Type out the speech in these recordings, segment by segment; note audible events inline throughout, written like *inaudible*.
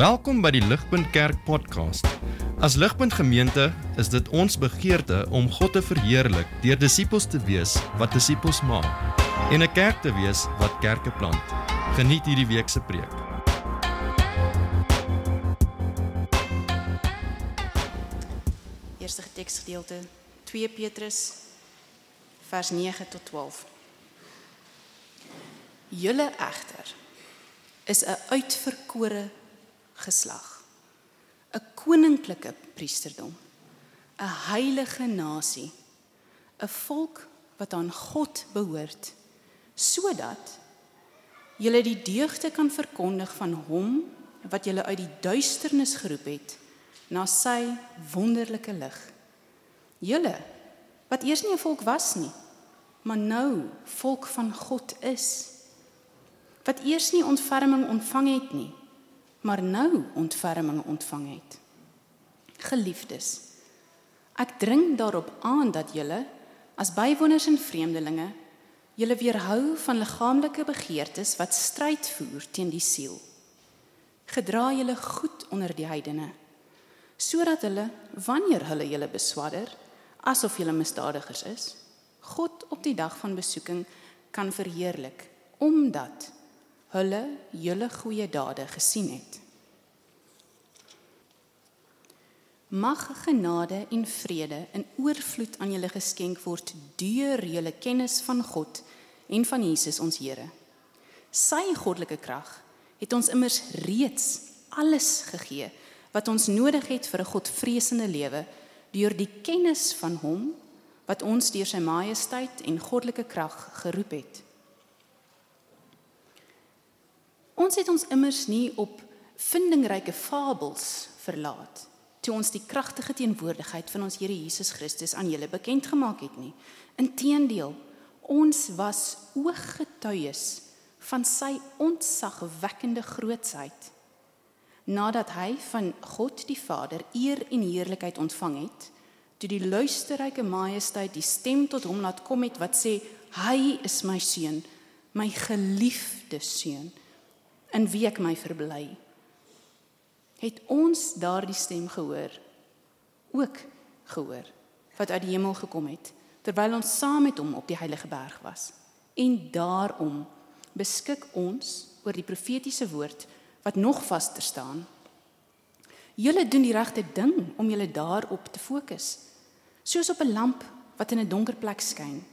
Welkom by die Ligpunt Kerk podcast. As Ligpunt Gemeente is dit ons begeerte om God te verheerlik deur disippels te wees wat disippels maak en 'n kerk te wees wat kerke plant. Geniet hierdie week se preek. Eerste teksgedeelte 2 Petrus vers 9 tot 12. Julle egter is 'n uitverkore geslag, 'n koninklike priesterdom, 'n heilige nasie, 'n volk wat aan God behoort, sodat julle die deugde kan verkondig van hom wat julle uit die duisternis geroep het na sy wonderlike lig. Julle wat eers nie 'n volk was nie, maar nou volk van God is. Wat eers nie ontferming ontvang het nie, maar nou ontferming ontvang het. Geliefdes, ek dring daarop aan dat julle as bywoners en vreemdelinge julle weerhou van liggaamlike begeertes wat stryd voer teen die siel. Gedra julle goed onder die heidene sodat hulle wanneer hulle julle beswadder asof julle misdadigers is, God op die dag van besoeking kan verheerlik omdat hulle julle goeie dade gesien het. Mag genade en vrede in oorvloed aan julle geskenk word deur julle kennis van God en van Jesus ons Here. Sy goddelike krag het ons immers reeds alles gegee wat ons nodig het vir 'n Godvreesende lewe deur die kennis van hom wat ons deur sy majesteit en goddelike krag geroep het. Ons het ons immers nie op vindingryke fabels verlaat toe ons die kragtige teenwoordigheid van ons Here Jesus Christus aan julle bekend gemaak het nie. Inteendeel, ons was ooggetuies van sy ontzagwekkende grootsheid. Nadat hy van God die Vader eer en heerlikheid ontvang het, toe die luisterryke majesteit die stem tot hom laat kom het wat sê hy is my seun, my geliefde seun in wie ek my verbly. Het ons daardie stem gehoor? Ook gehoor wat uit die hemel gekom het terwyl ons saam met hom op die heilige berg was. En daarom beskik ons oor die profetiese woord wat nog vaster staan. Julle doen die regte ding om julle daarop te fokus. Soos op 'n lamp wat in 'n donker plek skyn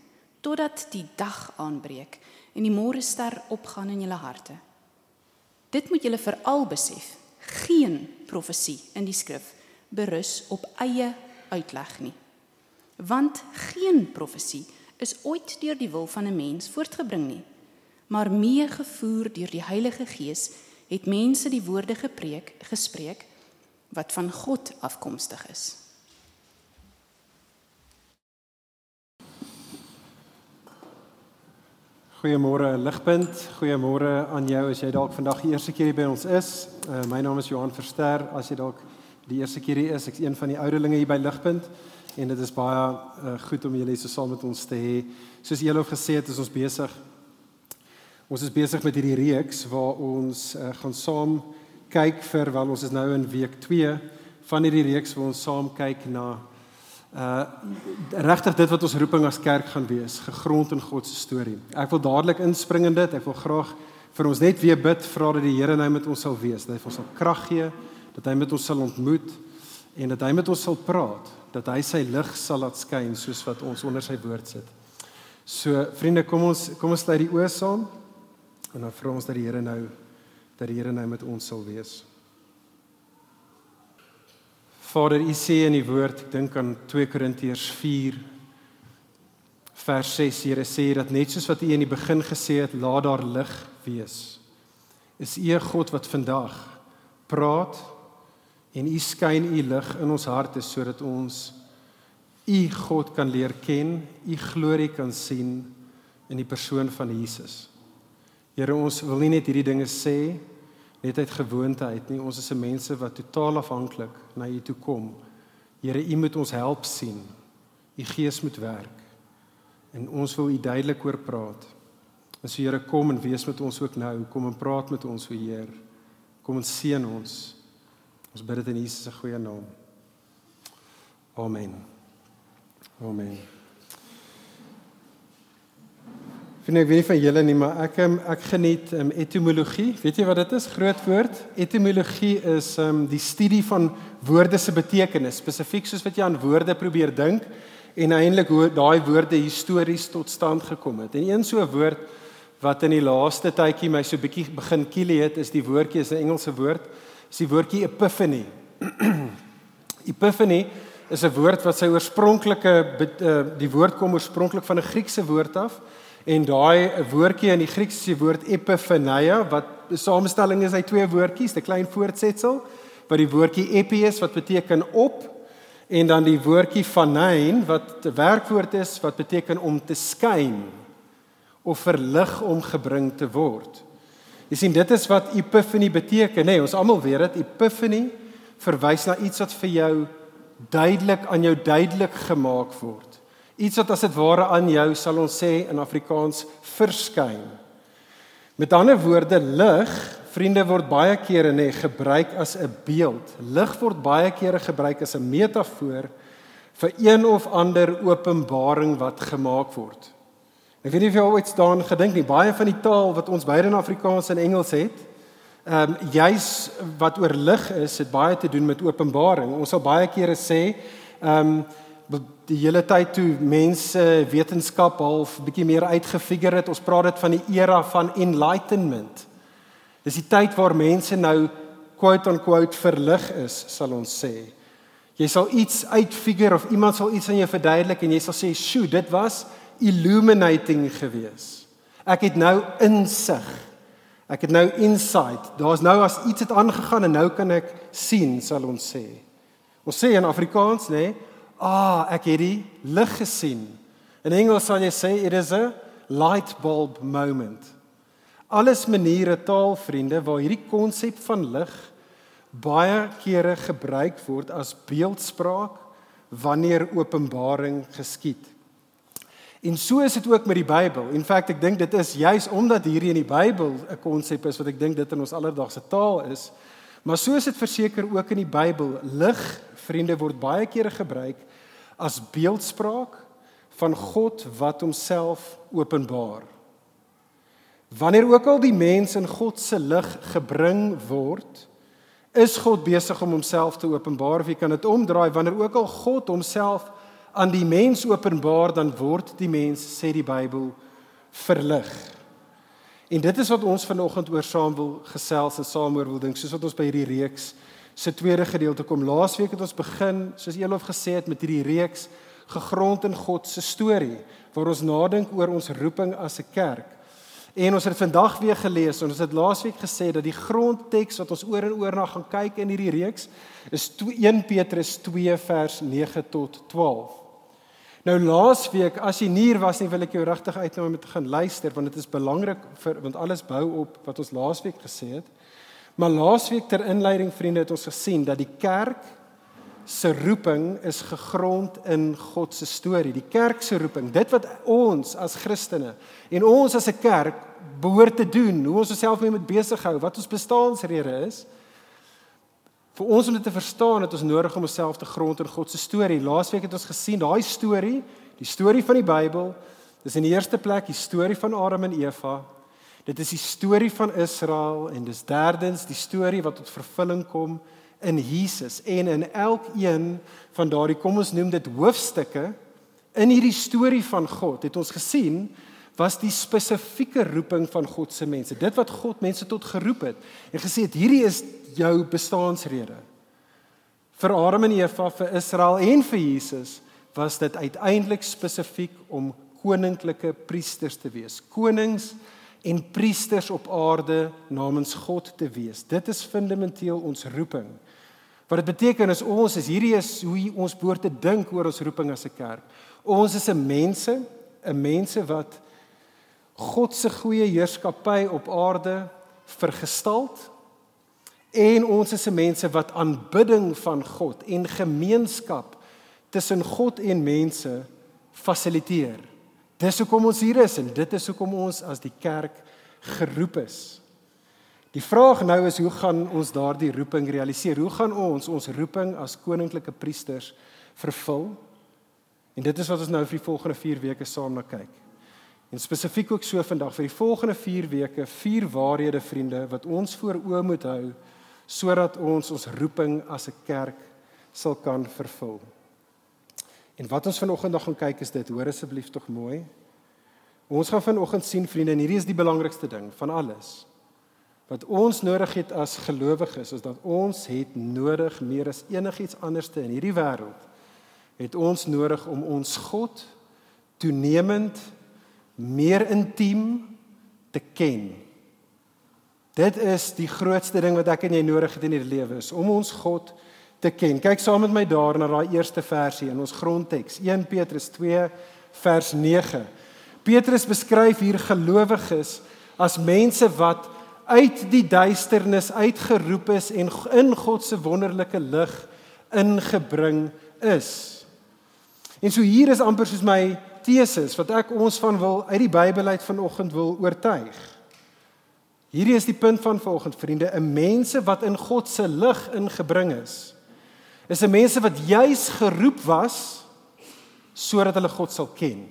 totdat die dag aanbreek en die môre ster opgaan in julle harte. Dit moet julle veral besef. Geen profesie in die skrif berus op eie uitleg nie. Want geen profesie is ooit deur die wil van 'n mens voortgebring nie, maar meegevoer deur die Heilige Gees het mense die woorde gepreek gespreek wat van God afkomstig is. Goeiemôre Ligpunt. Goeiemôre aan jou as jy dalk vandag die eerste keer hier by ons is. Uh, my naam is Johan Verster. As jy dalk die eerste keer hier is, ek's een van die ouderlinge hier by Ligpunt en dit is baie uh, goed om julle hier so saam met ons te hê. Soos julle al gesê het, is ons besig ons is besig met hierdie reeks waar ons uh, gaan saam kyk vir wel ons is nou in week 2 van hierdie reeks waar ons saam kyk na uh regtig dit wat ons roeping as kerk gaan wees, gegrond in God se storie. Ek wil dadelik inspring in dit. Ek wil graag vir ons net weer bid vra dat die Here nou met ons sal wees, dat hy vir ons sal krag gee, dat hy met ons sal ontmoet en dat hy met ons sal praat, dat hy sy lig sal laat skyn soos wat ons onder sy woord sit. So vriende, kom ons kom ons sluit die oë saam en dan vra ons dat die Here nou dat die Here nou met ons sal wees. Vader, U sê in die woord, ek dink aan 2 Korintiërs 4 vers 6, Here sê dat net soos wat U in die begin gesê het, laat daar lig wees. Is U 'n God wat vandag praat en U skyn U lig in ons harte sodat ons U God kan leer ken, U glorie kan sien in die persoon van Jesus. Here, ons wil nie net hierdie dinge sê net uit gewoonte uit nie. Ons is se mense wat totaal afhanklik na U toe kom. Here, U moet ons help sien. U Gees moet werk. En ons wil U duidelik oor praat. En so Here, kom en wees met ons ook nou. Kom en praat met ons, o Heer. Kom en seën ons Ons bid dit in Jesus se goeie naam. Amen. Amen. Ek weet nie van julle nie, maar ek um, ek geniet um, etimologie. Weet jy wat dit is? Groot woord. Etimologie is um die studie van woorde se betekenis, spesifiek soos wat jy aan woorde probeer dink en eintlik hoe daai woorde histories tot stand gekom het. En een so 'n woord wat in die laaste tydjie my so bietjie begin kielie het, is die woordjie is 'n Engelse woord. Is die woordjie epiphany. *clears throat* epiphany is 'n woord wat sy oorspronklike uh, die woord kom oorspronklik van 'n Griekse woord af En daai woordjie in die Grieks is die woord epiphaneia wat 'n samestelling is uit twee woordjies, 'n klein voortsetsel wat die woordjie epi is wat beteken op en dan die woordjie phanein wat 'n werkwoord is wat beteken om te skyn of verlig om gebring te word. Jy sien dit is wat epiphany beteken, nê? Nee, ons almal weet dit, epiphany verwys na iets wat vir jou duidelik aan jou duidelik gemaak word. Iets wat as dit ware aan jou sal ons sê in Afrikaans verskyn. Met ander woorde lig, vriende word baie kere nê gebruik as 'n beeld. Lig word baie kere gebruik as 'n metafoor vir een of ander openbaring wat gemaak word. Ek weet nie of jy ooit staan gedink nie, baie van die taal wat ons beide in Afrikaans en Engels het, ehm um, juis wat oor lig is, het baie te doen met openbaring. Ons sal baie kere sê, ehm um, die hele tyd toe mense wetenskap half bietjie meer uitgefigure het. Ons praat dit van die era van enlightenment. Dis die tyd waar mense nou quote on quote verlig is, sal ons sê. Jy sal iets uitfigure of iemand sal iets aan jou verduidelik en jy sal sê, "Sjoe, dit was illuminating geweest. Ek het nou insig. Ek het nou insight. Daar's nou as iets het aangegaan en nou kan ek sien, sal ons sê. Ons sê in Afrikaans, nê, nee, Ah, ek het die lig gesien. In Engels sal jy sê it is a light bulb moment. Alles maniere taal vriende waar hierdie konsep van lig baie kere gebruik word as beeldspraak wanneer openbaring geskied. En so is dit ook met die Bybel. In feite ek dink dit is juis omdat hierdie in die Bybel 'n konsep is wat ek dink dit in ons alledaagse taal is. Maar so is dit verseker ook in die Bybel. Lig, vriende, word baie kere gebruik as beeldspraak van God wat homself openbaar. Wanneer ook al die mens in God se lig gebring word, is God besig om homself te openbaar. Wie kan dit omdraai wanneer ook al God homself aan die mens openbaar, dan word die mens, sê die Bybel, verlig. En dit is wat ons vanoggend oor saam wil gesels en saam oor wil dink, soos wat ons by hierdie reeks se tweede gedeelte kom. Laasweek het ons begin, soos Elof gesê het, met hierdie reeks gegrond in God se storie waar ons nadink oor ons roeping as 'n kerk. En ons het vandag weer gelees en ons het laasweek gesê dat die grondteks wat ons oor en oor na gaan kyk in hierdie reeks is 1 Petrus 2 vers 9 tot 12. Nou laasweek as jy nie hier was nie wil ek jou regtig uitnooi om te gaan luister want dit is belangrik vir want alles bou op wat ons laasweek gesê het. Maar laasweek ter inleiding vriende het ons gesien dat die kerk se roeping is gegrond in God se storie. Die kerk se roeping, dit wat ons as Christene en ons as 'n kerk behoort te doen, hoe ons osself mee moet besig hou, wat ons bestaansrede is. Vir ons om dit te verstaan, het ons nodig om onsself te grond in God se storie. Laasweek het ons gesien daai storie, die storie van die Bybel, dis in die eerste plek die storie van Adam en Eva, Dit is die storie van Israel en dis derdens die storie wat tot vervulling kom in Jesus en in elkeen van daardie kom ons noem dit hoofstukke in hierdie storie van God het ons gesien was die spesifieke roeping van God se mense. Dit wat God mense tot geroep het en gesê het hierdie is jou bestaansrede. Vir Adam en Eva, vir Israel en vir Jesus was dit uiteindelik spesifiek om koninklike priesters te wees. Konings en priesters op aarde namens God te wees. Dit is fundamenteel ons roeping. Wat dit beteken is ons is hierdie is hoe ons behoort te dink oor ons roeping as 'n kerk. Ons is 'n mense, 'n mense wat God se goeie heerskappy op aarde vergestalt en ons is 'n mense wat aanbidding van God en gemeenskap tussen God en mense fasiliteer. Dis hoekom ons hier is en dit is hoekom ons as die kerk geroep is. Die vraag nou is hoe gaan ons daardie roeping realiseer? Hoe gaan ons ons roeping as koninklike priesters vervul? En dit is wat ons nou vir die volgende 4 weke saam na kyk. En spesifiek ook so vandag vir die volgende 4 weke, vier waarhede vriende wat ons voor oë moet hou sodat ons ons roeping as 'n kerk sal kan vervul. En wat ons vanoggend nog gaan kyk is dit, hoor asseblief tog mooi. Ons gaan vanoggend sien vriende, en hierdie is die belangrikste ding van alles. Wat ons nodig het as gelowiges is dat ons het nodig meer as enigiets anderste in hierdie wêreld het ons nodig om ons God toenemend meer intiem te ken. Dit is die grootste ding wat ek en jy nodig het in hierdie lewe is om ons God te ken. Kyk saam met my daar na daai eerste versie in ons grondteks, 1 Petrus 2 vers 9. Petrus beskryf hier gelowiges as mense wat uit die duisternis uitgeroep is en in God se wonderlike lig ingebring is. En so hier is amper soos my teses wat ek ons van wil uit die Bybel uit vanoggend wil oortuig. Hierdie is die punt van vanoggend vriende, 'n mense wat in God se lig ingebring is. Is 'n mense wat juis geroep was sodat hulle God sal ken.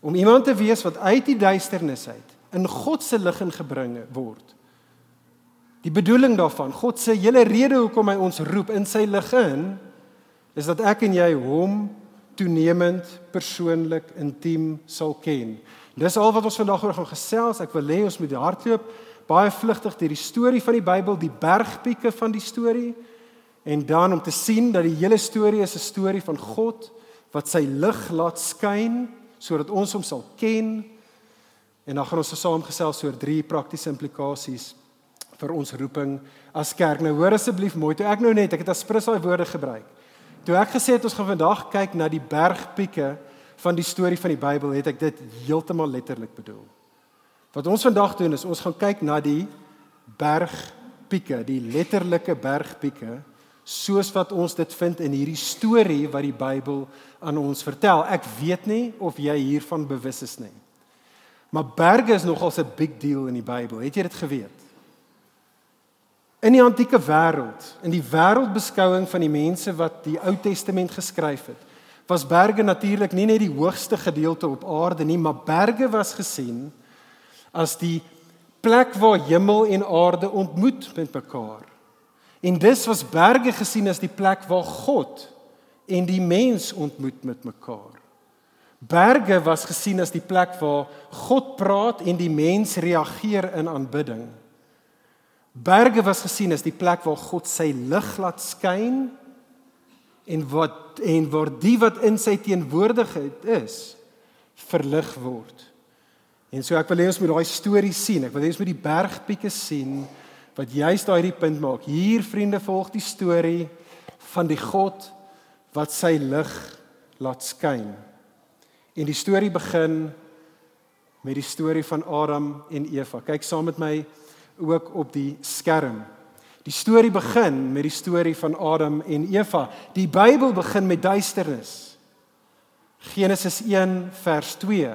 Om iemand te wees wat uit die duisternis uit in God se lig ingebring word. Die bedoeling daarvan, God se hele rede hoekom hy ons roep in sy lig in, is dat ek en jy hom toenemend persoonlik intiem sal ken. Dis al wat ons vandag oor gaan gesels. Ek wil hê ons moet hardloop baie vlugtig deur die storie van die Bybel, die bergpieke van die storie en dan om te sien dat die hele storie is 'n storie van God wat sy lig laat skyn sodat ons hom sal ken En dan gaan ons saamgesels oor drie praktiese implikasies vir ons roeping as kerk. Nou hoor asseblief mooi, toe ek nou net, ek het as prins daai woorde gebruik. Toe ek gesê het ons gaan vandag kyk na die bergpieke van die storie van die Bybel, het ek dit heeltemal letterlik bedoel. Wat ons vandag doen is ons gaan kyk na die bergpieke, die letterlike bergpieke soos wat ons dit vind in hierdie storie wat die Bybel aan ons vertel. Ek weet nie of jy hiervan bewus is nie. Maar berge is nogal 'n big deal in die Bybel. Het jy dit geweet? In die antieke wêreld, in die wêreldbeskouing van die mense wat die Ou Testament geskryf het, was berge natuurlik nie net die hoogste gedeelte op aarde nie, maar berge was gesien as die plek waar hemel en aarde ontmoet met mekaar. En dis was berge gesien as die plek waar God en die mens ontmoet met mekaar. Berge was gesien as die plek waar God praat en die mens reageer in aanbidding. Berge was gesien as die plek waar God sy lig laat skyn en wat en waar die wat in sy teenwoordigheid is verlig word. En so ek wil hê ons moet daai storie sien. Ek wil hê ons moet die bergpieke sien wat juist daai punt maak. Hier vriende volg die storie van die God wat sy lig laat skyn. En die storie begin met die storie van Adam en Eva. Kyk saam met my ook op die skerm. Die storie begin met die storie van Adam en Eva. Die Bybel begin met duisternis. Genesis 1 vers 2.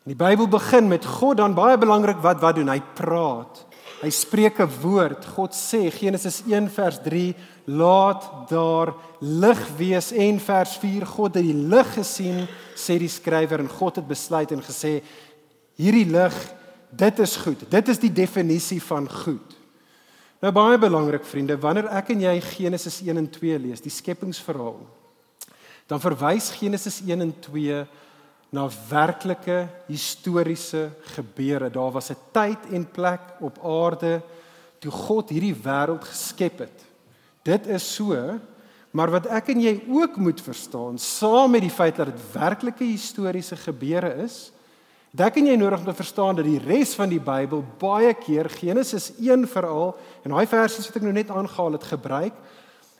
En die Bybel begin met God dan baie belangrik wat wat doen? Hy praat. Hy spreek 'n woord. God sê Genesis 1 vers 3, laat daar lig wees en vers 4, God het die lig gesien, sê die skrywer en God het besluit en gesê hierdie lig, dit is goed. Dit is die definisie van goed. Nou baie belangrik vriende, wanneer ek en jy Genesis 1 en 2 lees, die skepingsverhaal, dan verwys Genesis 1 en 2 na werklike historiese gebeure. Daar was 'n tyd en plek op aarde toe God hierdie wêreld geskep het. Dit is so, maar wat ek en jy ook moet verstaan, saam met die feit dat dit werklike historiese gebeure is, dat ek en jy nodig om te verstaan dat die res van die Bybel baie keer Genesis 1 veral en daai versies wat ek nou net aangehaal het gebruik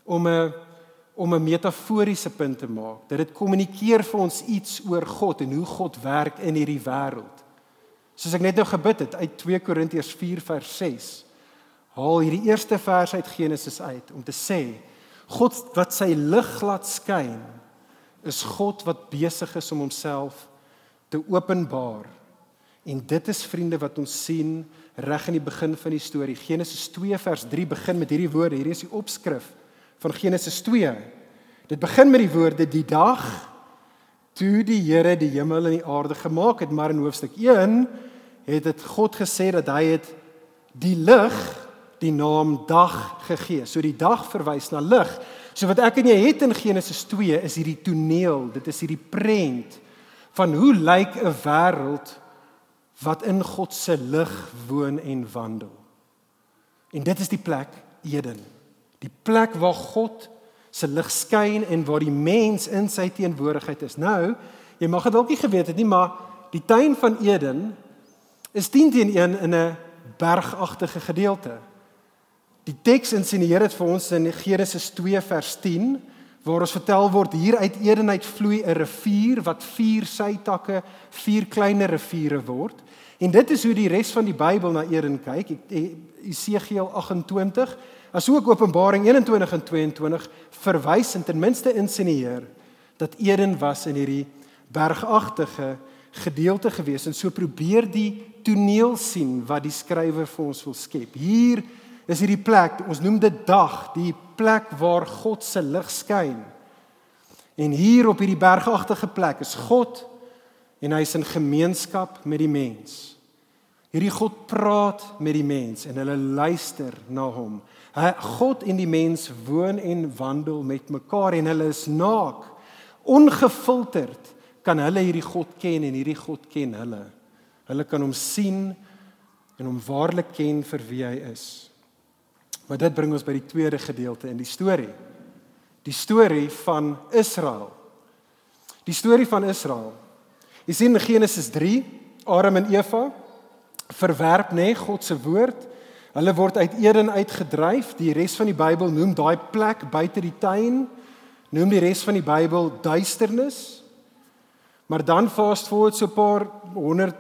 om 'n om 'n metaforiese punt te maak. Dat dit kommunikeer vir ons iets oor God en hoe God werk in hierdie wêreld. Soos ek net nou gebid het uit 2 Korintiërs 4 vers 6. Haal hierdie eerste vers uit Genesis uit om te sê God wat sy lig laat skyn is God wat besig is om homself te openbaar. En dit is vriende wat ons sien reg in die begin van die storie. Genesis 2 vers 3 begin met hierdie woorde. Hierdie is die opskrif van Genesis 2. Dit begin met die woorde die dag toe die Here die hemel en die aarde gemaak het, maar in hoofstuk 1 het dit God gesê dat hy het die lig die naam dag gegee. So die dag verwys na lig. So wat ek en jy het in Genesis 2 is hierdie toneel, dit is hierdie prent van hoe lyk 'n wêreld wat in God se lig woon en wandel. En dit is die plek Eden. Die plek waar God se lig skyn en waar die mens in sy teenwoordigheid is. Nou, jy mag dit dalk nie geweet het nie, maar die tuin van Eden is 10 teen 1 in 'n bergagtige gedeelte. Die teks insinieer dit vir ons in Genesis 2 vers 10 waar ons vertel word hier uit Eden uit vloei 'n rivier wat vier sytakke, vier kleiner riviere word. En dit is hoe die res van die Bybel na Eden kyk. Esegiel 28 asook Openbaring 21 en 22 verwys en ten minste insinieer dat Eden was in hierdie bergagtige gedeelte gewees en so probeer die toneel sien wat die skrywer vir ons wil skep. Hier is hierdie plek, ons noem dit dag, die plek waar God se lig skyn. En hier op hierdie bergagtige plek is God en hy is in gemeenskap met die mens. Hierdie God praat met die mens en hulle luister na hom. God en die mens woon en wandel met mekaar en hulle is naak, ongefilterd kan hulle hierdie God ken en hierdie God ken hulle. Hulle kan hom sien en hom waarlik ken vir wie hy is. Maar dit bring ons by die tweede gedeelte in die storie. Die storie van Israel. Die storie van Israel. Jy sien in Genesis 3, Adam en Eva verwerp nê nee, God se woord. Hulle word uit Eden uitgedryf. Die res van die Bybel noem daai plek buite die tuin noem die res van die Bybel duisternis. Maar dan fast forward so 'n paar 100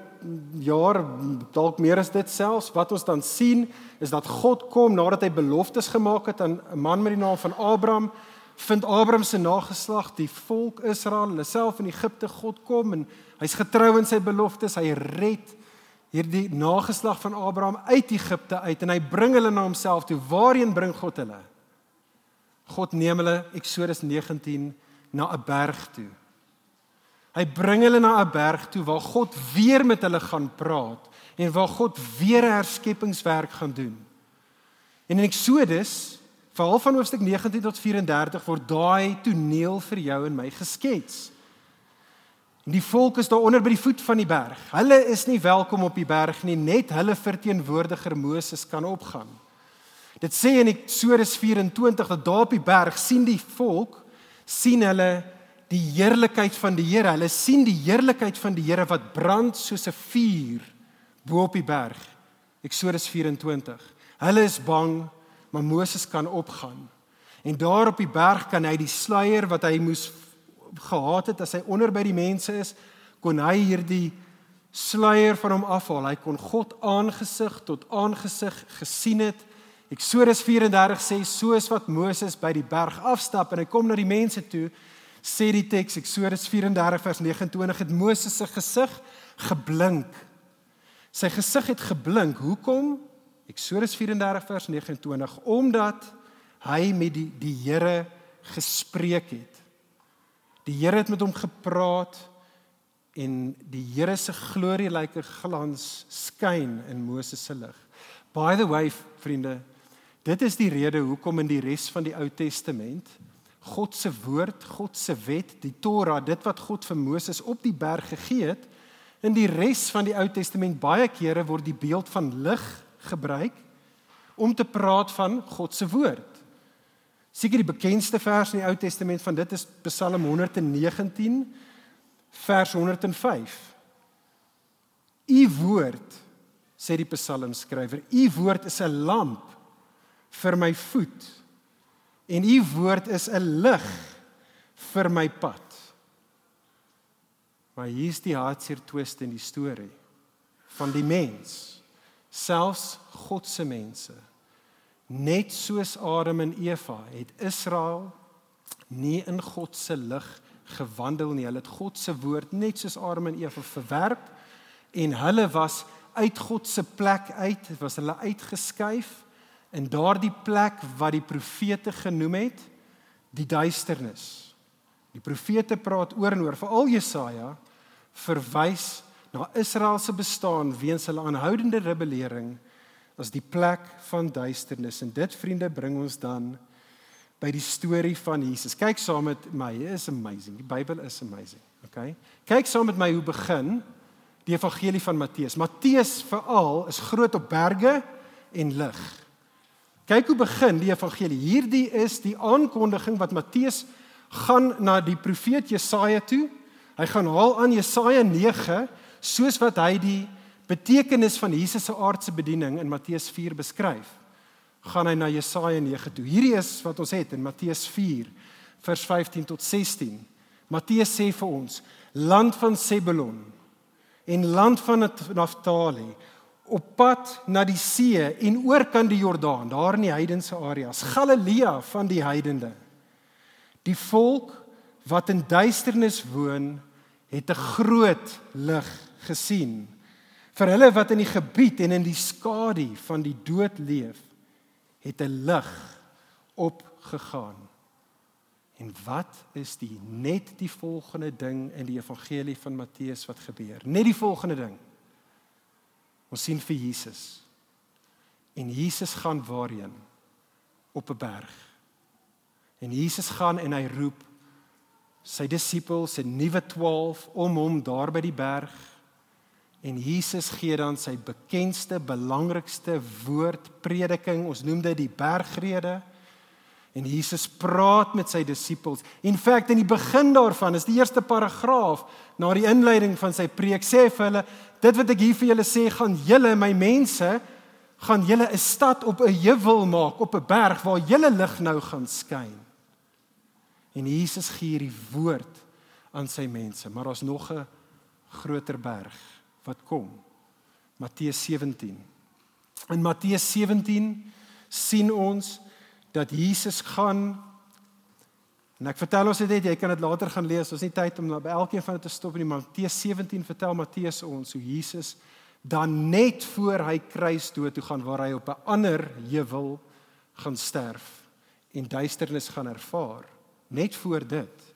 jaar, dalk meer as dit selfs, wat ons dan sien is dat God kom nadat hy beloftes gemaak het aan 'n man met die naam van Abraham, vind Abraham se nageslag, die volk Israel, hulle self in Egipte, God kom en hy's getrou in sy beloftes, hy red hierdie nageslag van Abraham uit Egipte uit en hy bring hulle na homself toe. Waarheen bring God hulle? God neem hulle Eksodus 19 na 'n berg toe. Hy bring hulle na 'n berg toe waar God weer met hulle gaan praat en waar God weer herskepingswerk gaan doen. En in Eksodus, veral van hoofstuk 19 tot 34 word daai toneel vir jou en my geskets. Die volk is daar onder by die voet van die berg. Hulle is nie welkom op die berg nie, net hulle verteenwoordiger Moses kan opgaan. Dit sê in Eksodus 24 dat daar op die berg sien die volk sien hulle die heerlikheid van die Here. Hulle sien die heerlikheid van die Here wat brand soos 'n vuur bo op die berg. Eksodus 24. Hulle is bang, maar Moses kan opgaan. En daar op die berg kan hy die sluier wat hy moes gehad het as hy onder by die mense is, kon hy hierdie sluier van hom afhaal. Hy kon God aangesig tot aangesig gesien het. Eksodus 34 sê soos wat Moses by die berg afstap en hy kom na die mense toe, sê die teks Eksodus 34 vers 29 het Moses se gesig geblink. Sy gesig het geblink. Hoekom? Eksodus 34 vers 29 omdat hy met die die Here gespreek het. Die Here het met hom gepraat en die Here se glorielyke glans skyn in Moses se lig. By the way, vriende, dit is die rede hoekom in die res van die Ou Testament God se woord, God se wet, die Torah, dit wat God vir Moses op die berg gegee het, in die res van die Ou Testament baie kere word die beeld van lig gebruik om te praat van God se woord. Seker die bekendste vers in die Ou Testament van dit is Psalm 119 vers 105. U woord sê die psalmskrywer, u woord is 'n lamp vir my voet en u woord is 'n lig vir my pad. Maar hier's die hartseer twist in die storie van die mens, selfs God se mense. Net soos Adam en Eva het Israel nie in God se lig gewandel nie. Hulle het God se woord net soos Adam en Eva verwerp en hulle was uit God se plek uit, was hulle uitgeskuif in daardie plek wat die profete genoem het die duisternis. Die profete praat oor en oor, veral Jesaja verwys na Israel se bestaan weens hulle aanhoudende rebellering as die plek van duisternis. En dit vriende bring ons dan by die storie van Jesus. Kyk saam met my, it is amazing. Die Bybel is amazing. Okay? Kyk saam met my hoe begin die evangelie van Matteus. Matteus veral is groot op berge en lig. Kyk hoe begin die evangelie. Hierdie is die aankondiging wat Matteus gaan na die profeet Jesaja toe. Hy gaan haal aan Jesaja 9 soos wat hy die betekenis van Jesus se aardse bediening in Matteus 4 beskryf. Gaan hy na Jesaja 9 toe. Hierdie is wat ons het in Matteus 4 vers 15 tot 16. Matteus sê vir ons: Land van Sebulon en land van Naftali op pad na die see en oor kan die Jordaan daar in die heidense areas Galilea van die heidende die volk wat in duisternis woon het 'n groot lig gesien vir hulle wat in die gebied en in die skadu van die dood leef het 'n lig opgegaan En wat is die net die volgende ding in die evangelie van Matteus wat gebeur? Net die volgende ding. Ons sien vir Jesus. En Jesus gaan waarheen? Op 'n berg. En Jesus gaan en hy roep sy disippels, sy nuwe 12 om hom daar by die berg. En Jesus gee dan sy bekendste, belangrikste woord prediking. Ons noem dit die bergrede. En Jesus praat met sy disippels. In feite in die begin daarvan is die eerste paragraaf na die inleiding van sy preek sê vir hulle dit wat ek hier vir julle sê gaan julle my mense gaan julle 'n stad op 'n heuwel maak op 'n berg waar julle lig nou gaan skyn. En Jesus gee hierdie woord aan sy mense, maar daar's nog 'n groter berg wat kom. Matteus 17. In Matteus 17 sien ons dat Jesus gaan en ek vertel ons dit net jy kan dit later gaan lees ons het nie tyd om by elkeen van dit te stop in die Matteus 17 vertel Matteus ons hoe Jesus dan net voor hy kruisdood toe gaan waar hy op 'n ander heuwel gaan sterf en duisternis gaan ervaar net voor dit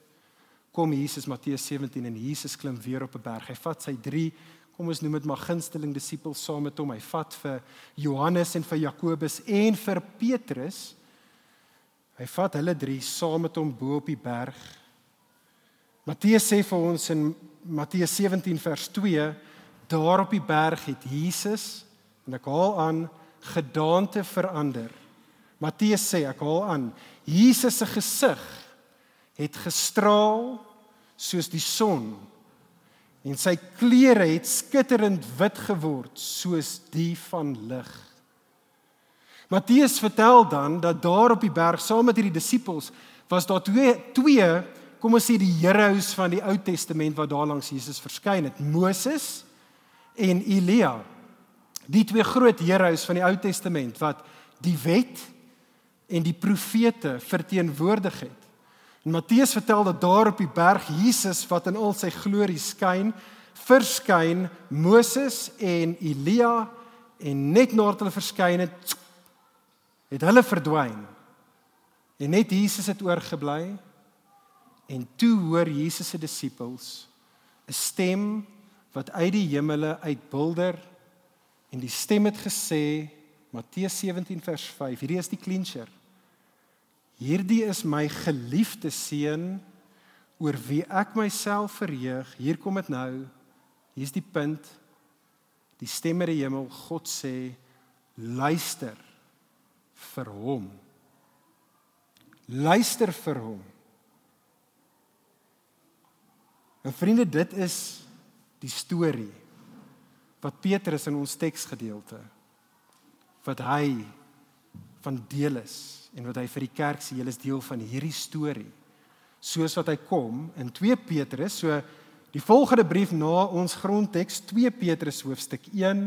kom Jesus Matteus 17 en Jesus klim weer op 'n berg hy vat sy 3 kom ons noem dit maar gunsteling disippels saam met hom hy vat vir Johannes en vir Jakobus en vir Petrus Hy vat hulle drie saam met hom bo op die berg. Matteus sê vir ons in Matteus 17 vers 2, daar op die berg het Jesus en ek haal aan gedaante verander. Matteus sê ek haal aan Jesus se gesig het gestraal soos die son en sy klere het skitterend wit geword soos die van lig. Matteus vertel dan dat daar op die berg saam met hierdie disippels was daar twee twee kom ons sê die heroes van die Ou Testament wat daar langs Jesus verskyn het, Moses en Elia. Die twee groot heroes van die Ou Testament wat die wet en die profete verteenwoordig het. En Matteus vertel dat daar op die berg Jesus wat in al sy glorie skyn, verskyn Moses en Elia en net nadat hulle verskyn het, het hulle verdwyn. En net Jesus het oorgebly. En toe hoor Jesus se disippels 'n stem wat uit die hemele uitbulder en die stem het gesê Matteus 17 vers 5 hierdie is die clincher Hierdie is my geliefde seun oor wie ek myself verheug hier kom dit nou hier's die punt die stem uit die hemel God sê luister vir hom. Luister vir hom. En vriende, dit is die storie wat Petrus in ons teksgedeelte wat hy van deel is en wat hy vir die kerk sê, julle is deel van hierdie storie. Soos wat hy kom in 2 Petrus, so die volgende brief na ons grondteks 2 Petrus hoofstuk 1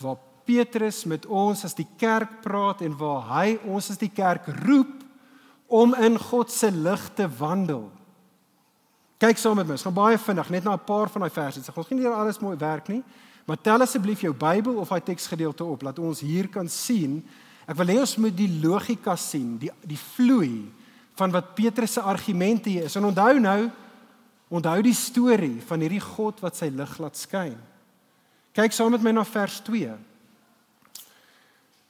waar Petrus met ons as die kerk praat en waar hy ons as die kerk roep om in God se lig te wandel. Kyk saam met my. Ons gaan baie vinnig net na 'n paar van daai verse. Ons gaan nie hier alles mooi werk nie, maar tel asseblief jou Bybel of daai teksgedeelte op laat ons hier kan sien. Ek wil hê ons moet die logika sien, die die vloei van wat Petrus se argumente hier is. En onthou nou, onthou die storie van hierdie God wat sy lig laat skyn. Kyk saam met my na vers 2.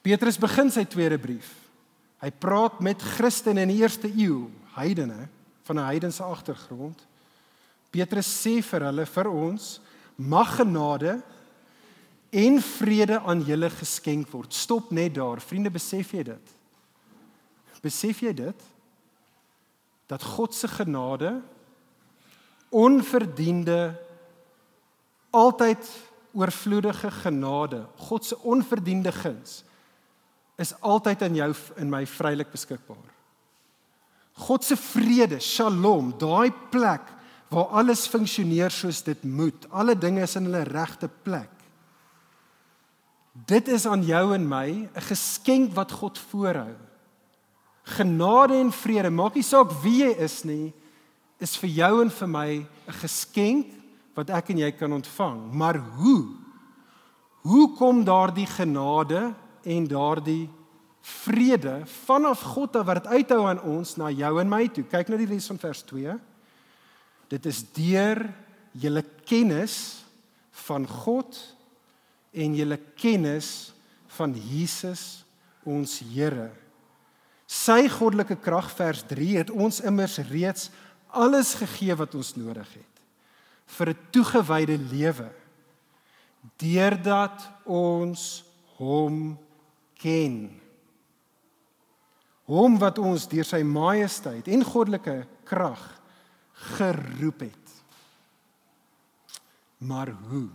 Petrus begin sy tweede brief. Hy praat met Christene in die eerste eeu, heidene van 'n heidense agtergrond. Petrus sê vir hulle vir ons mag genade en vrede aan julle geskenk word. Stop net daar. Vriende, besef jy dit? Besef jy dit? Dat God se genade onverdiende altyd oorvloedige genade, God se onverdiende guns is altyd aan jou en my vrylik beskikbaar. God se vrede, Shalom, daai plek waar alles funksioneer soos dit moet. Alle dinge is in hulle regte plek. Dit is aan jou en my 'n geskenk wat God voorhou. Genade en vrede, maak nie saak wie jy is nie, is vir jou en vir my 'n geskenk wat ek en jy kan ontvang. Maar hoe? Hoe kom daardie genade en daardie vrede vanaf God af wat dit uithou aan ons na jou en my toe? Kyk na die res van vers 2. Dit is deur julle kennis van God en julle kennis van Jesus ons Here. Sy goddelike krag vers 3 het ons immers reeds alles gegee wat ons nodig het vir 'n toegewyde lewe deurdat ons hom ken. Hom wat ons deur sy majesteit en goddelike krag geroep het. Maar hoe?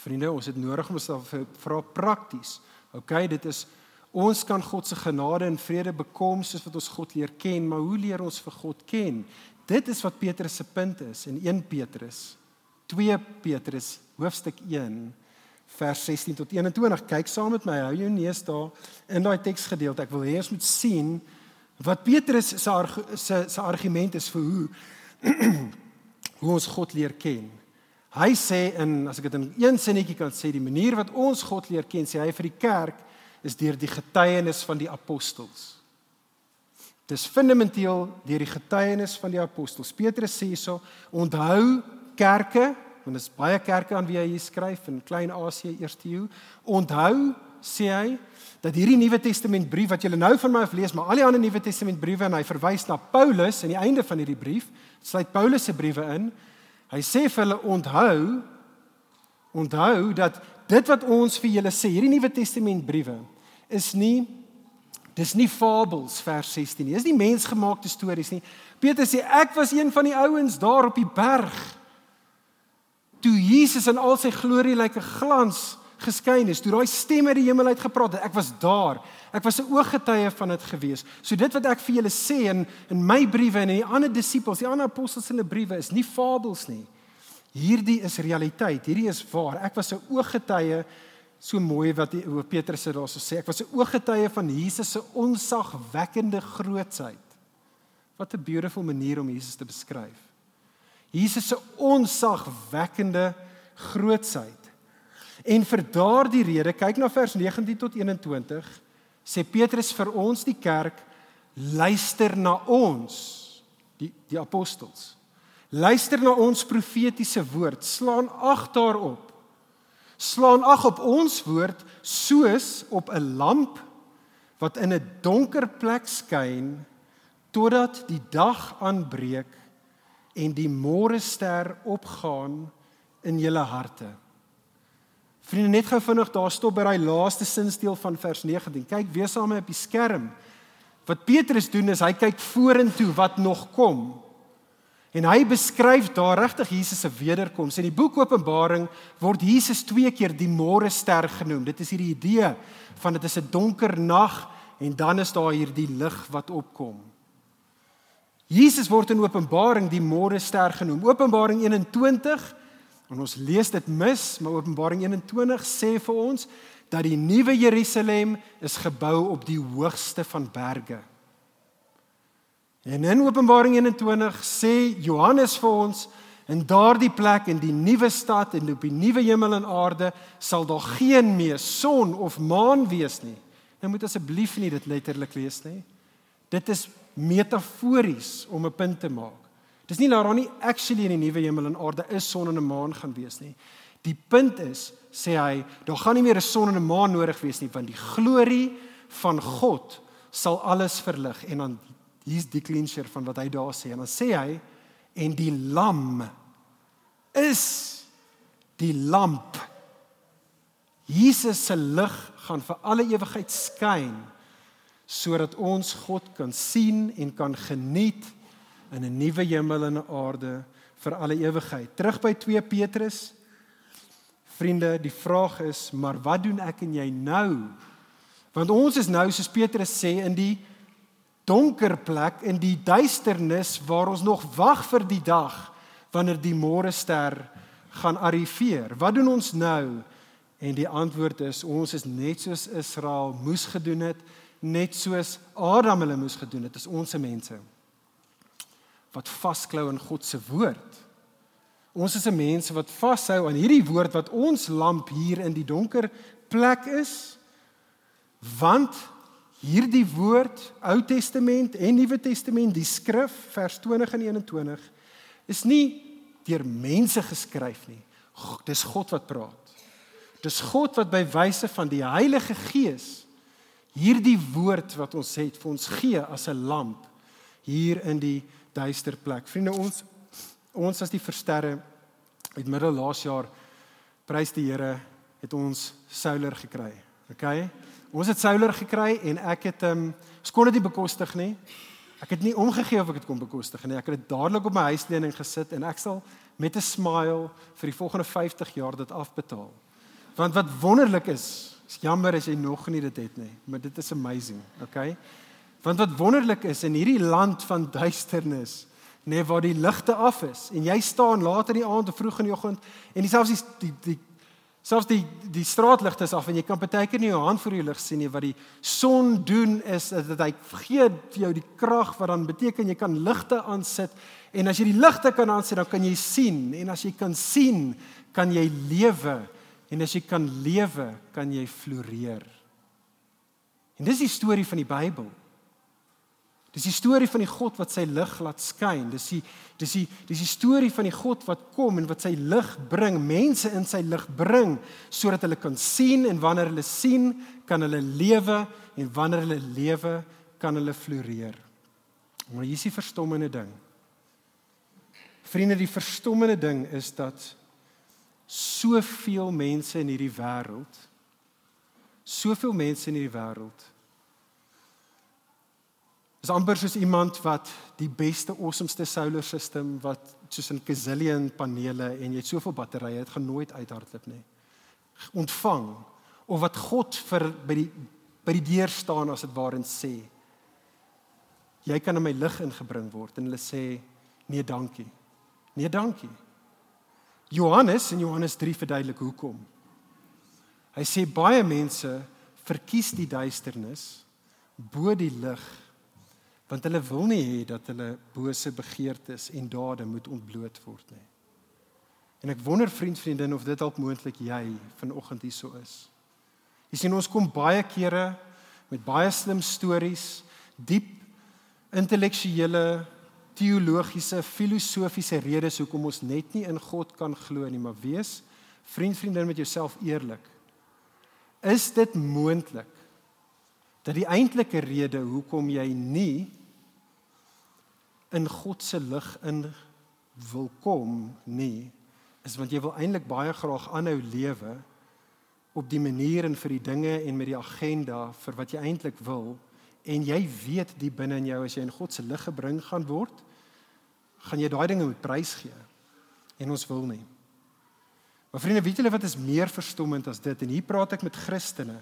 Vriende, ons het nodig om onsself vra prakties. OK, dit is ons kan God se genade en vrede bekom soos wat ons God leer ken, maar hoe leer ons vir God ken? Dit is wat Petrus se punt is in 1 Petrus 2 Petrus hoofstuk 1 vers 16 tot 21. Kyk saam met my, hou jou neus daar in daai teksgedeelte. Ek wil hê ons moet sien wat Petrus se se se argument is vir hoe *clears throat* hoe ons God leer ken. Hy sê in as ek dit in een sinnetjie kan sê, die manier wat ons God leer ken, sê hy vir die kerk is deur die getuienis van die apostels. Dis fundamenteel deur die getuienis van die apostels. Petrus sê hierso, onthou kerke, want dit is baie kerke aan wie hy hier skryf in Klein-Asië eerste eeu. Onthou sê hy dat hierdie Nuwe Testament brief wat julle nou van my af lees, maar al die ander Nuwe Testament briewe en hy verwys na Paulus aan die einde van hierdie brief, sluit Paulus se briewe in. Hy sê vir hulle onthou onthou dat dit wat ons vir julle sê, hierdie Nuwe Testament briewe is nie dis nie fabels vers 16 nie. Dis nie mensgemaakte stories nie. Petrus sê ek was een van die ouens daar op die berg toe Jesus in al sy glorielyke glans geskyn is, toe daai stem uit die hemel uit gepraat het, ek was daar. Ek was 'n ooggetuie van dit gewees. So dit wat ek vir julle sê in in my briewe en in die ander disippels, die ander apostels se briewe is nie fabels nie. Hierdie is realiteit. Hierdie is waar. Ek was 'n ooggetuie so mooi wat die, Petrus dit daarso sê. Ek was 'n ooggetuie van Jesus se onsagwekkende grootsheid. Wat 'n beautiful manier om Jesus te beskryf. Jesus se onsagwekkende grootsheid. En vir daardie rede, kyk na vers 19 tot 21, sê Petrus vir ons die kerk, luister na ons, die die apostels. Luister na ons profetiese woord, slaan ag daarop. Slaan ag op ons woord soos op 'n lamp wat in 'n donker plek skyn totdat die dag aanbreek en die môre ster opgaan in julle harte. Vriende, net gou vinnig daar stop by daai laaste sinsteel van vers 19. Kyk weer saam met op die skerm. Wat Petrus doen is hy kyk vorentoe wat nog kom. En hy beskryf daar regtig Jesus se wederkoms. In die boek Openbaring word Jesus twee keer die môre ster genoem. Dit is hierdie idee van dit is 'n donker nag en dan is daar hierdie lig wat opkom. Jesus word in Openbaring die môre ster genoem. Openbaring 21 En ons lees dit mis, maar Openbaring 21 sê vir ons dat die nuwe Jerusalem is gebou op die hoogste van berge. En in Openbaring 21 sê Johannes vir ons in daardie plek in die nuwe stad en op die nuwe hemel en aarde sal daar geen meer son of maan wees nie. Nou moet asseblief nie dit letterlik lees nie. Dit is metafories om 'n punt te maak. Dis nie dat daar nie actually in die nuwe hemel en aarde is son en 'n maan gaan wees nie. Die punt is, sê hy, daar gaan nie meer 'n son en 'n maan nodig wees nie want die glorie van God sal alles verlig en dan hier's die clincher van wat hy daar sê en dan sê hy en die lam is die lamp. Jesus se lig gaan vir alle ewigheid skyn sodat ons God kan sien en kan geniet in 'n nuwe hemel en 'n aarde vir alle ewigheid. Terug by 2 Petrus. Vriende, die vraag is, maar wat doen ek en jy nou? Want ons is nou soos Petrus sê in die donker plek in die duisternis waar ons nog wag vir die dag wanneer die môre ster gaan arriveer. Wat doen ons nou? En die antwoord is ons is net soos Israel moes gedoen het, net soos Adam hulle moes gedoen het. Dis ons se mense wat vasklou aan God se woord. Ons is 'n mense wat vashou aan hierdie woord wat ons lamp hier in die donker plek is. Want hierdie woord, Ou Testament en Nuwe Testament, die skrif vers 20 en 21 is nie deur mense geskryf nie. Dis God wat praat. Dis God wat by wyse van die Heilige Gees hierdie woord wat ons het vir ons gee as 'n lamp hier in die duister plek. Vriende, ons ons as die versterre uit middel laas jaar prys die Here het ons solar gekry. OK? Ons het solar gekry en ek het ehm um, skoon dit nie bekostig nie. Ek het nie omgegee of ek dit kon bekostig nie. Ek het dit dadelik op my huislening gesit en ek sal met 'n smile vir die volgende 50 jaar dit afbetaal. Want wat wonderlik is, is jammer as jy nog nie dit het nie, maar dit is amazing, okay? Want wat wonderlik is in hierdie land van duisternis, nê nee, waar die ligte af is en jy staan later in die aand of vroeg in die oggend en selfs die die, die selfs die die straatligte is af en jy kan partykeer nie jou hand voor die lig sien nie wat die son doen is dat hy gee vir jou die krag wat dan beteken jy kan ligte aansit en as jy die ligte kan aansit dan kan jy sien en as jy kan sien kan jy lewe En as jy kan lewe, kan jy floreer. En dis die storie van die Bybel. Dis die storie van die God wat sy lig laat skyn. Dis die dis die dis die storie van die God wat kom en wat sy lig bring, mense in sy lig bring sodat hulle kan sien en wanneer hulle sien, kan hulle lewe en wanneer hulle lewe, kan hulle floreer. Maar hier is die verstommende ding. Vriende, die verstommende ding is dat soveel mense in hierdie wêreld soveel mense in hierdie wêreld is amper soos iemand wat die beste awesomeste solar system wat soos 'n gazillion panele en jy het soveel batterye dit gaan nooit uithardloop nie. Ontvang of wat God vir by die by die deur staan as dit waarin sê jy kan in my lig ingebring word en hulle sê nee dankie. Nee dankie. Johannes in Johannes 3 verduidelik hoekom. Hy sê baie mense verkies die duisternis bo die lig want hulle wil nie hê dat hulle bose begeertes en dade moet ontbloot word nie. En ek wonder vriend vriendin of dit dalk moontlik jy vanoggend hierso is. Jy sien ons kom baie kere met baie slim stories, diep intellektuele teologiese, filosofiese redes hoekom ons net nie in God kan glo nie, maar wees vriend vriendin met jouself eerlik. Is dit moontlik dat die eintlike rede hoekom jy nie in God se lig in wil kom nie, is want jy wil eintlik baie graag aanhou lewe op die manier en vir die dinge en met die agenda vir wat jy eintlik wil en jy weet die binne in jou as jy in God se lig gebring gaan word gaan jy daai dinge moet prys gee. En ons wil nie. Maar vriende, weet julle wat is meer verstommend as dit? En hier praat ek met Christene.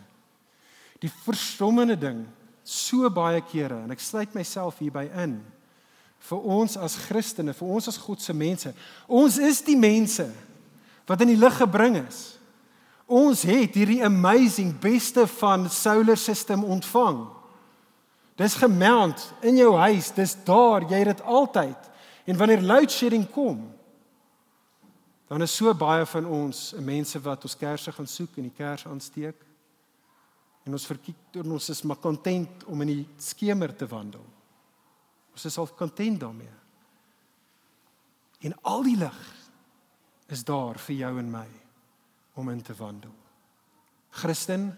Die verstommende ding so baie kere en ek sluit myself hierby in vir ons as Christene, vir ons as God se mense. Ons is die mense wat in die lig gebring is. Ons het hierdie amazing beste van solar system ontvang. Dis gemount in jou huis, dis daar, jy het dit altyd. En wanneer load shedding kom, dan is so baie van ons mense wat ons kersse gaan soek en die kers aansteek. En ons verkiek ons is maar content om in die skemer te wandel. Ons is al content daarmee. En al die lig is daar vir jou en my om in te wandel. Christen,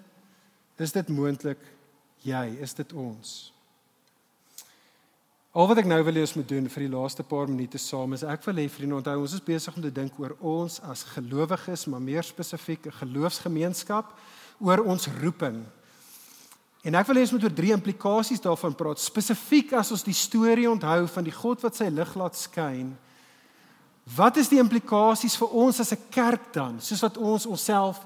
is dit moontlik jy, is dit ons? Al wat ek nou wil hê ons moet doen vir die laaste paar minute saam is ek wil hê vriende onthou ons is besig om te dink oor ons as gelowiges, maar meer spesifiek 'n geloofsgemeenskap oor ons roeping. En ek wil hê ons moet oor drie implikasies daarvan praat, spesifiek as ons die storie onthou van die God wat sy lig laat skyn. Wat is die implikasies vir ons as 'n kerk dan, soos wat ons onsself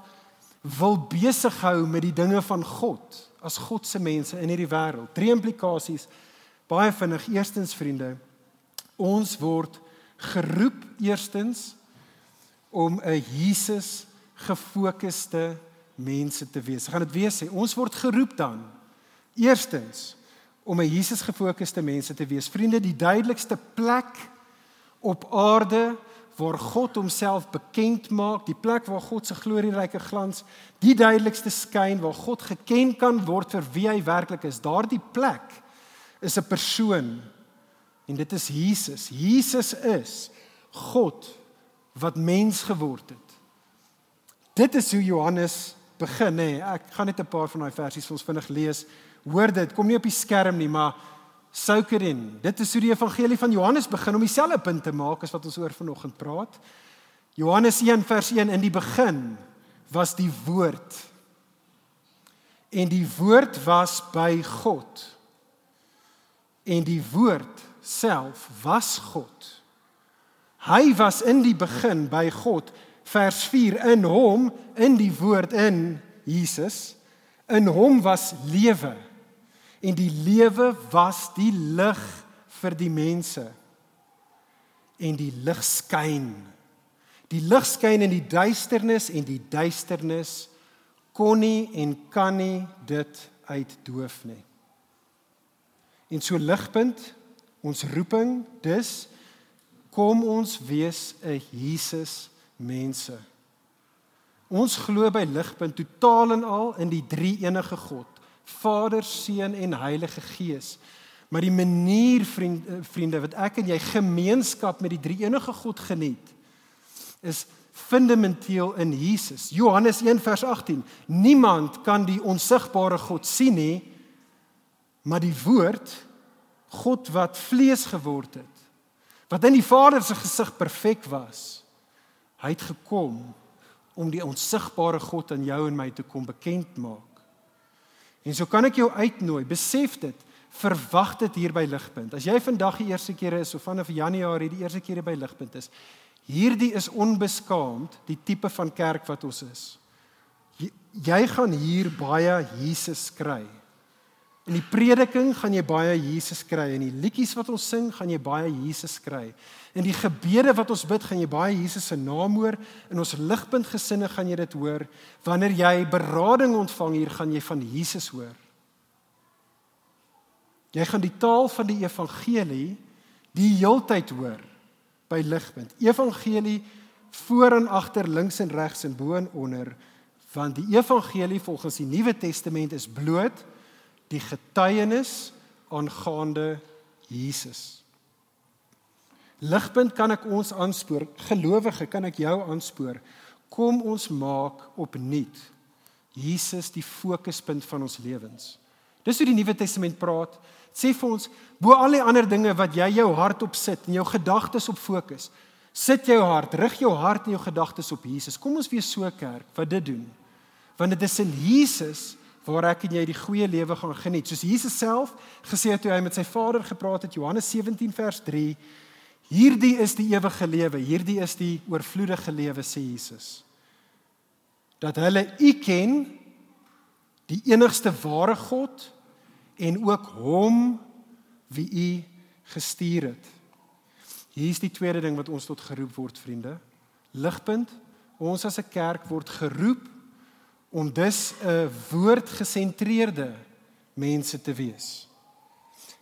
wil besig hou met die dinge van God as God se mense in hierdie wêreld? Drie implikasies baie vinnig. Eerstens vriende, ons word geroep eerstens om 'n Jesus gefokusde mense te wees. Gaan dit weer sê. Ons word geroep dan eerstens om 'n Jesus gefokusde mense te wees. Vriende, die duidelikste plek op aarde waar God homself bekend maak, die plek waar God se glorieryke glans die duidelikste skyn, waar God geken kan word vir wie hy werklik is. Daardie plek is 'n persoon en dit is Jesus. Jesus is God wat mens geword het. Dit is hoe Johannes begin hè. Ek gaan net 'n paar van daai versies vir ons vinnig lees. Hoor dit, kom nie op die skerm nie, maar souk dit in. Dit is hoe die evangelie van Johannes begin om dieselfde punt te maak as wat ons oor vanoggend praat. Johannes 1 vers 1 in die begin was die woord. En die woord was by God. En die woord self was God. Hy was in die begin by God. Vers 4 in hom, in die woord in Jesus. In hom was lewe en die lewe was die lig vir die mense. En die lig skyn. Die lig skyn in die duisternis en die duisternis kon nie en kan nie dit uitdoof nie. En so ligpunt ons roeping dis kom ons wees 'n Jesus mense. Ons glo by ligpunt totaal en al in die drie enige God. Vader, Seun en Heilige Gees. Maar die manier vriend, eh, vriende wat ek en jy gemeenskap met die drie-enige God geniet is fundamenteel in Jesus. Johannes 1 vers 18. Niemand kan die onsigbare God sien nie, maar die woord God wat vlees geword het, wat in die Vader se gesig perfek was, hy het gekom om die onsigbare God aan jou en my te kom bekend maak. En so kan ek jou uitnooi, besef dit, verwag dit hier by Ligpunt. As jy vandag die eerste keer is of vanaf Januarie die eerste keer by Ligpunt is, hierdie is onbeskaamd die tipe van kerk wat ons is. Jy, jy gaan hier baie Jesus kry. In die prediking gaan jy baie Jesus kry en die liedjies wat ons sing gaan jy baie Jesus kry. In die gebede wat ons bid gaan jy baie Jesus se naam hoor. In ons ligpunt gesinne gaan jy dit hoor. Wanneer jy berading ontvang hier gaan jy van Jesus hoor. Jy gaan die taal van die evangelie die heeltyd hoor by ligpunt. Evangelie voor en agter, links en regs en bo en onder want die evangelie volgens die Nuwe Testament is bloot die getuienis aangaande Jesus. Ligpunt kan ek ons aanspoor, gelowige kan ek jou aanspoor. Kom ons maak opnuut Jesus die fokuspunt van ons lewens. Dis hoe die Nuwe Testament praat. Sê vir ons bo al die ander dinge wat jy jou hart op sit en jou gedagtes op fokus. Sit jou hart, rig jou hart en jou gedagtes op Jesus. Kom ons wees so kerk wat dit doen. Want dit is in Jesus waar ek en jy die goeie lewe gaan geniet. Soos Jesus self gesê het toe hy met sy Vader gepraat het, Johannes 17 vers 3, hierdie is die ewige lewe, hierdie is die oorvloedige lewe sê Jesus. Dat hulle U ken, die enigste ware God en ook hom wie U gestuur het. Hier is die tweede ding wat ons tot geroep word, vriende. Ligpunt, ons as 'n kerk word geroep om dus 'n woordgesentreerde mense te wees.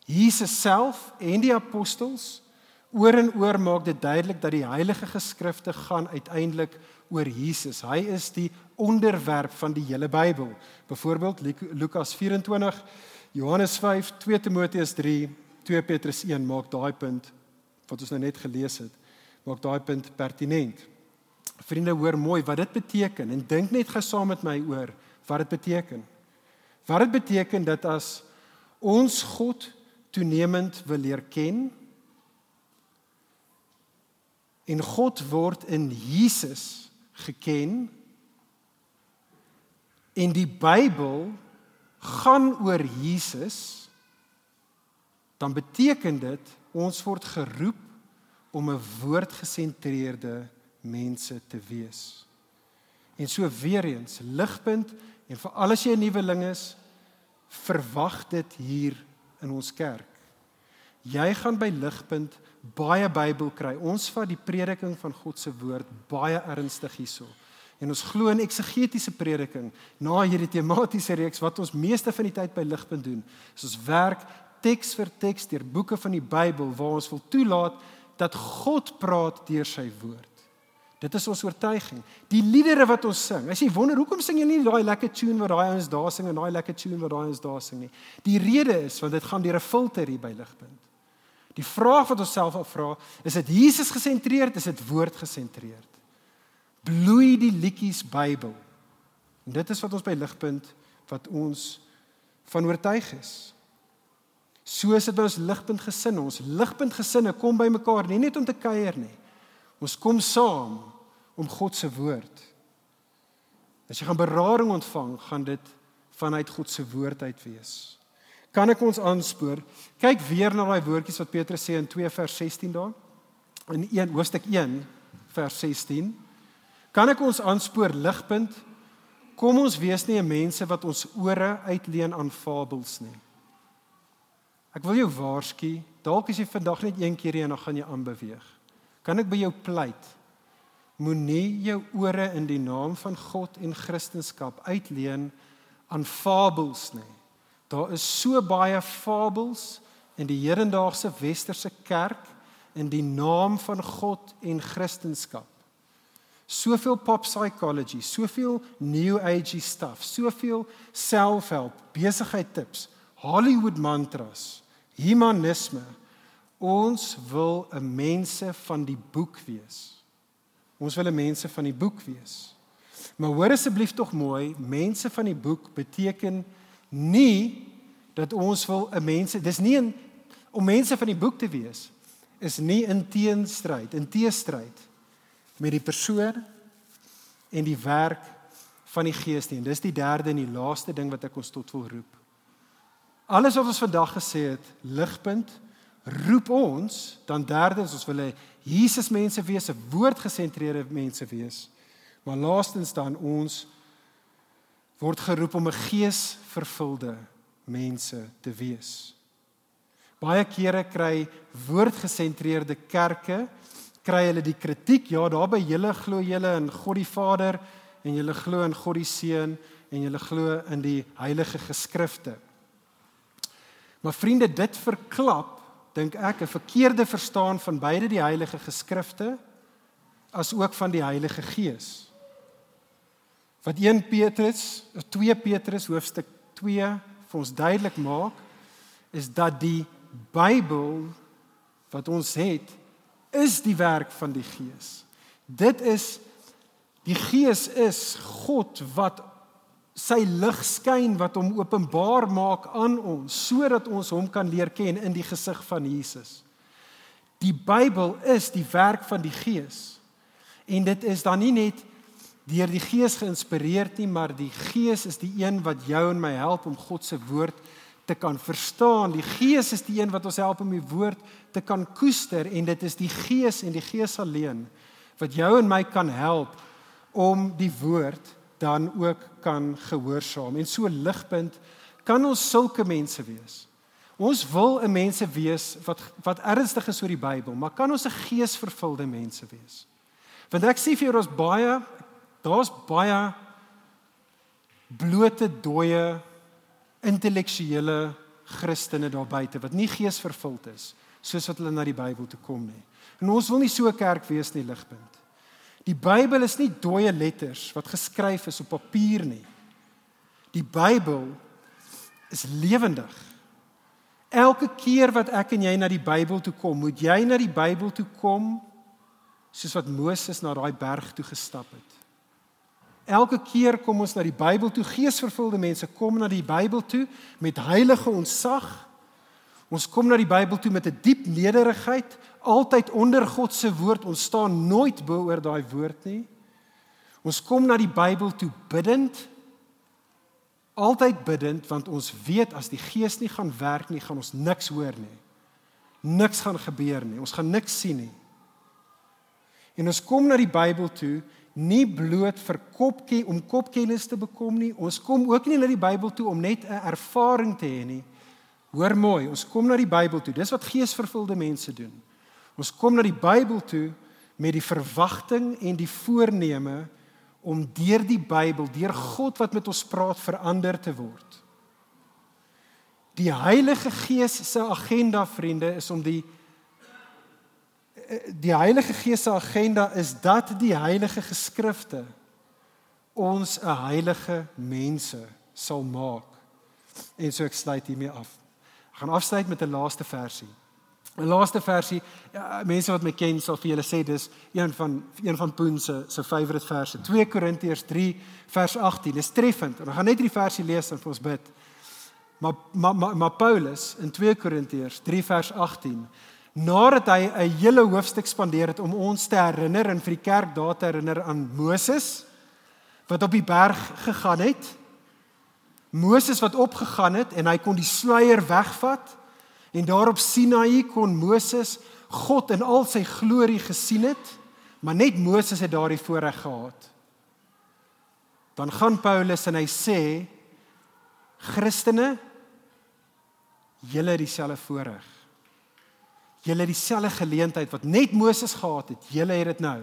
Jesus self en die apostels oor en oor maak dit duidelik dat die heilige geskrifte gaan uiteindelik oor Jesus. Hy is die onderwerp van die hele Bybel. Byvoorbeeld Lukas 24, Johannes 5, 2 Timoteus 3, 2 Petrus 1 maak daai punt wat ons nou net gelees het, maak daai punt pertinent. Vriende, hoor mooi wat dit beteken en dink net gou saam met my oor wat dit beteken. Wat dit beteken dat as ons God toenemend wil leer ken en God word in Jesus geken en die Bybel gaan oor Jesus dan beteken dit ons word geroep om 'n woordgesentreerde mense te wees. En so weer eens, ligpunt en vir al as jy 'n nuweling is, verwag dit hier in ons kerk. Jy gaan by ligpunt baie Bybel kry. Ons vat die prediking van God se woord baie ernstig hierso. En ons glo in eksegetiese prediking na hierdie tematiese reeks wat ons meeste van die tyd by ligpunt doen. Is ons werk teks vir teks deur boeke van die Bybel waar ons wil toelaat dat God praat deur sy woord. Dit is ons oortuiging. Die liedere wat ons sing. As jy wonder hoekom sing jy nie daai lekker tune wat daai ouens daar sing en daai lekker tune wat daai ouens daar sing nie. Die rede is want dit gaan deur 'n filter hier by ligpunt. Die vraag wat ons self afvra, is dit Jesus gesentreerd, is dit woord gesentreerd? Bloei die liedjies Bybel. En dit is wat ons by ligpunt wat ons van oortuig is. So is dit by ons ligpunt gesin. Ons ligpunt gesinne kom bymekaar nie net om te kuier nie. Ons kom saam om God se woord. As jy gaan berading ontvang, gaan dit vanuit God se woord uit wees. Kan ek ons aanspoor? Kyk weer na daai woordjies wat Petrus sê in 2 vers 16 daar. In 1 hoofstuk 1 vers 16. Kan ek ons aanspoor ligpunt? Kom ons wees nie mense wat ons ore uitleen aan fabels nie. Ek wil jou waarsku, dalk as jy vandag net een keer hier en dan gaan jy aanbeweeg. Kan ek by jou pleit? Moenie jou ore in die naam van God en Christendom uitleen aan fabels nie. Daar is so baie fabels in die hedendaagse westerse kerk in die naam van God en Christendom. Soveel pop psychology, soveel new age stuff, soveel self-help, besigheid tips, Hollywood mantras humanisme. Ons wil 'n mense van die boek wees. Ons wil 'n mense van die boek wees. Maar hoor asseblief tog mooi, mense van die boek beteken nie dat ons wil 'n mense, dis nie 'n om mense van die boek te wees is nie in teenstryd, in teestryd met die persoon en die werk van die Gees nie. En dis die derde en die laaste ding wat ek ons tot wil roep. Alles wat ons vandag gesê het, ligpunt roep ons dan derdens ons wil hê Jesus mense wees, 'n woordgesentreerde mense wees. Maar laastens dan ons word geroep om 'n geesvervulde mense te wees. Baie kere kry woordgesentreerde kerke kry hulle die kritiek, ja, daar by julle glo julle in God die Vader en julle glo in God die Seun en julle glo in die heilige geskrifte. Maar vriende, dit verklap dink ek 'n verkeerde verstaan van beide die heilige geskrifte as ook van die Heilige Gees. Wat 1 Petrus, 2 Petrus hoofstuk 2 vir ons duidelik maak, is dat die Bybel wat ons het, is die werk van die Gees. Dit is die Gees is God wat sy lig skyn wat hom openbaar maak aan ons sodat ons hom kan leer ken in die gesig van Jesus. Die Bybel is die werk van die Gees. En dit is dan nie net deur die Gees geïnspireerd nie, maar die Gees is die een wat jou en my help om God se woord te kan verstaan. Die Gees is die een wat ons help om die woord te kan koester en dit is die Gees en die Gees alleen wat jou en my kan help om die woord dan ook kan gehoorsaam. En so ligpunt kan ons sulke mense wees. Ons wil 'n mense wees wat wat ernstig is oor die Bybel, maar kan ons 'n geesvervulde mense wees? Want ek sê vir jou ons baie daar's baie blote dooie intellektuele Christene daar buite wat nie geesvervuld is soos wat hulle na die Bybel toe kom nie. En ons wil nie so 'n kerk wees nie, ligpunt. Die Bybel is nie dooie letters wat geskryf is op papier nie. Die Bybel is lewendig. Elke keer wat ek en jy na die Bybel toe kom, moet jy na die Bybel toe kom soos wat Moses na daai berg toe gestap het. Elke keer kom ons na die Bybel toe, geesvervulde mense kom na die Bybel toe met heilige ontzag. Ons kom na die Bybel toe met 'n die diep nederigheid, altyd onder God se woord. Ons staan nooit bo oor daai woord nie. Ons kom na die Bybel toe bidtend. Altyd bidtend want ons weet as die Gees nie gaan werk nie, gaan ons niks hoor nie. Niks gaan gebeur nie. Ons gaan niks sien nie. En ons kom na die Bybel toe nie bloot vir kopkie om kopkennis te bekom nie. Ons kom ook nie na die Bybel toe om net 'n ervaring te hê nie. Hoor mooi, ons kom na die Bybel toe. Dis wat geesvervulde mense doen. Ons kom na die Bybel toe met die verwagting en die voorneme om deur die Bybel, deur God wat met ons praat, verander te word. Die Heilige Gees se agenda, vriende, is om die die Heilige Gees se agenda is dat die heilige geskrifte ons 'n heilige mense sal maak. En so ek sluit hiermee af. Ek gaan afsluit met 'n laaste versie. 'n Laaste versie. Ja, mense wat my ken sal vir julle sê dis een van een van Poen se se favourite verse. 2 Korintiërs 3 vers 18. Dis treffend. Ons gaan net hierdie versie lees en vir ons bid. Maar maar maar, maar Paulus in 2 Korintiërs 3 vers 18 nadat hy 'n hele hoofstuk spandeer het om ons te herinner en vir die kerk daar te herinner aan Moses wat op die berg gegaan het. Moses wat opgegaan het en hy kon die sluier wegvat en daar op Sinaï kon Moses God in al sy glorie gesien het, maar net Moses het daardie voorreg gehad. Dan gaan Paulus en hy sê Christene julle het dieselfde voorreg. Julle het dieselfde geleentheid wat net Moses gehad het. Julle het dit nou.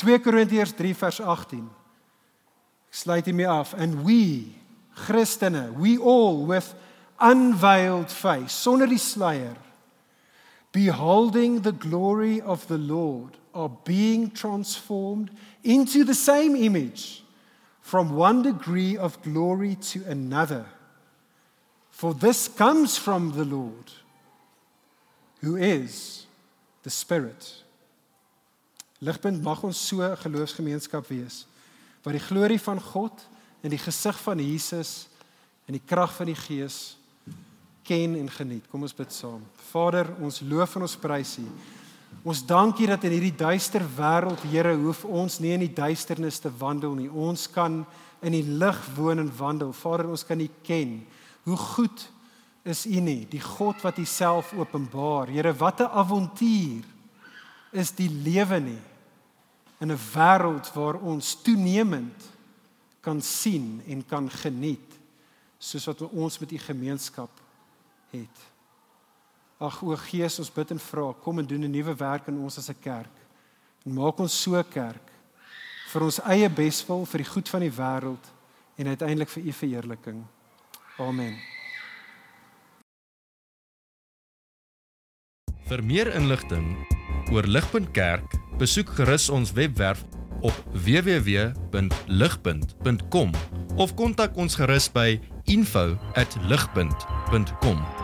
2 Korintiërs 3 vers 18. Ek sluit hiermee af. And we Christene, we all with unveiled face, sonder die sluier, beholding the glory of the Lord, are being transformed into the same image from one degree of glory to another. For this comes from the Lord who is the spirit. Ligpunt mag ons so 'n geloofsgemeenskap wees waar die glorie van God in die gesig van Jesus en die krag van die Gees ken en geniet. Kom ons bid saam. Vader, ons loof en ons prys U. Ons dank U dat in hierdie duister wêreld, Here, hoef ons nie in die duisternis te wandel nie. Ons kan in die lig woon en wandel. Vader, ons kan U ken. Hoe goed is U nie, die God wat U self openbaar. Here, wat 'n avontuur is die lewe nie in 'n wêreld waar ons toenemend kan sien en kan geniet soos wat ons met U gemeenskap het. Ag o Gees, ons bid en vra, kom en doen 'n nuwe werk in ons as 'n kerk. En maak ons so 'n kerk vir ons eie beswil, vir die goed van die wêreld en uiteindelik vir U verheerliking. Amen. Vir meer inligting oor Ligpunt Kerk, besoek gerus ons webwerf op www.ligpunt.com of kontak ons gerus by info@ligpunt.com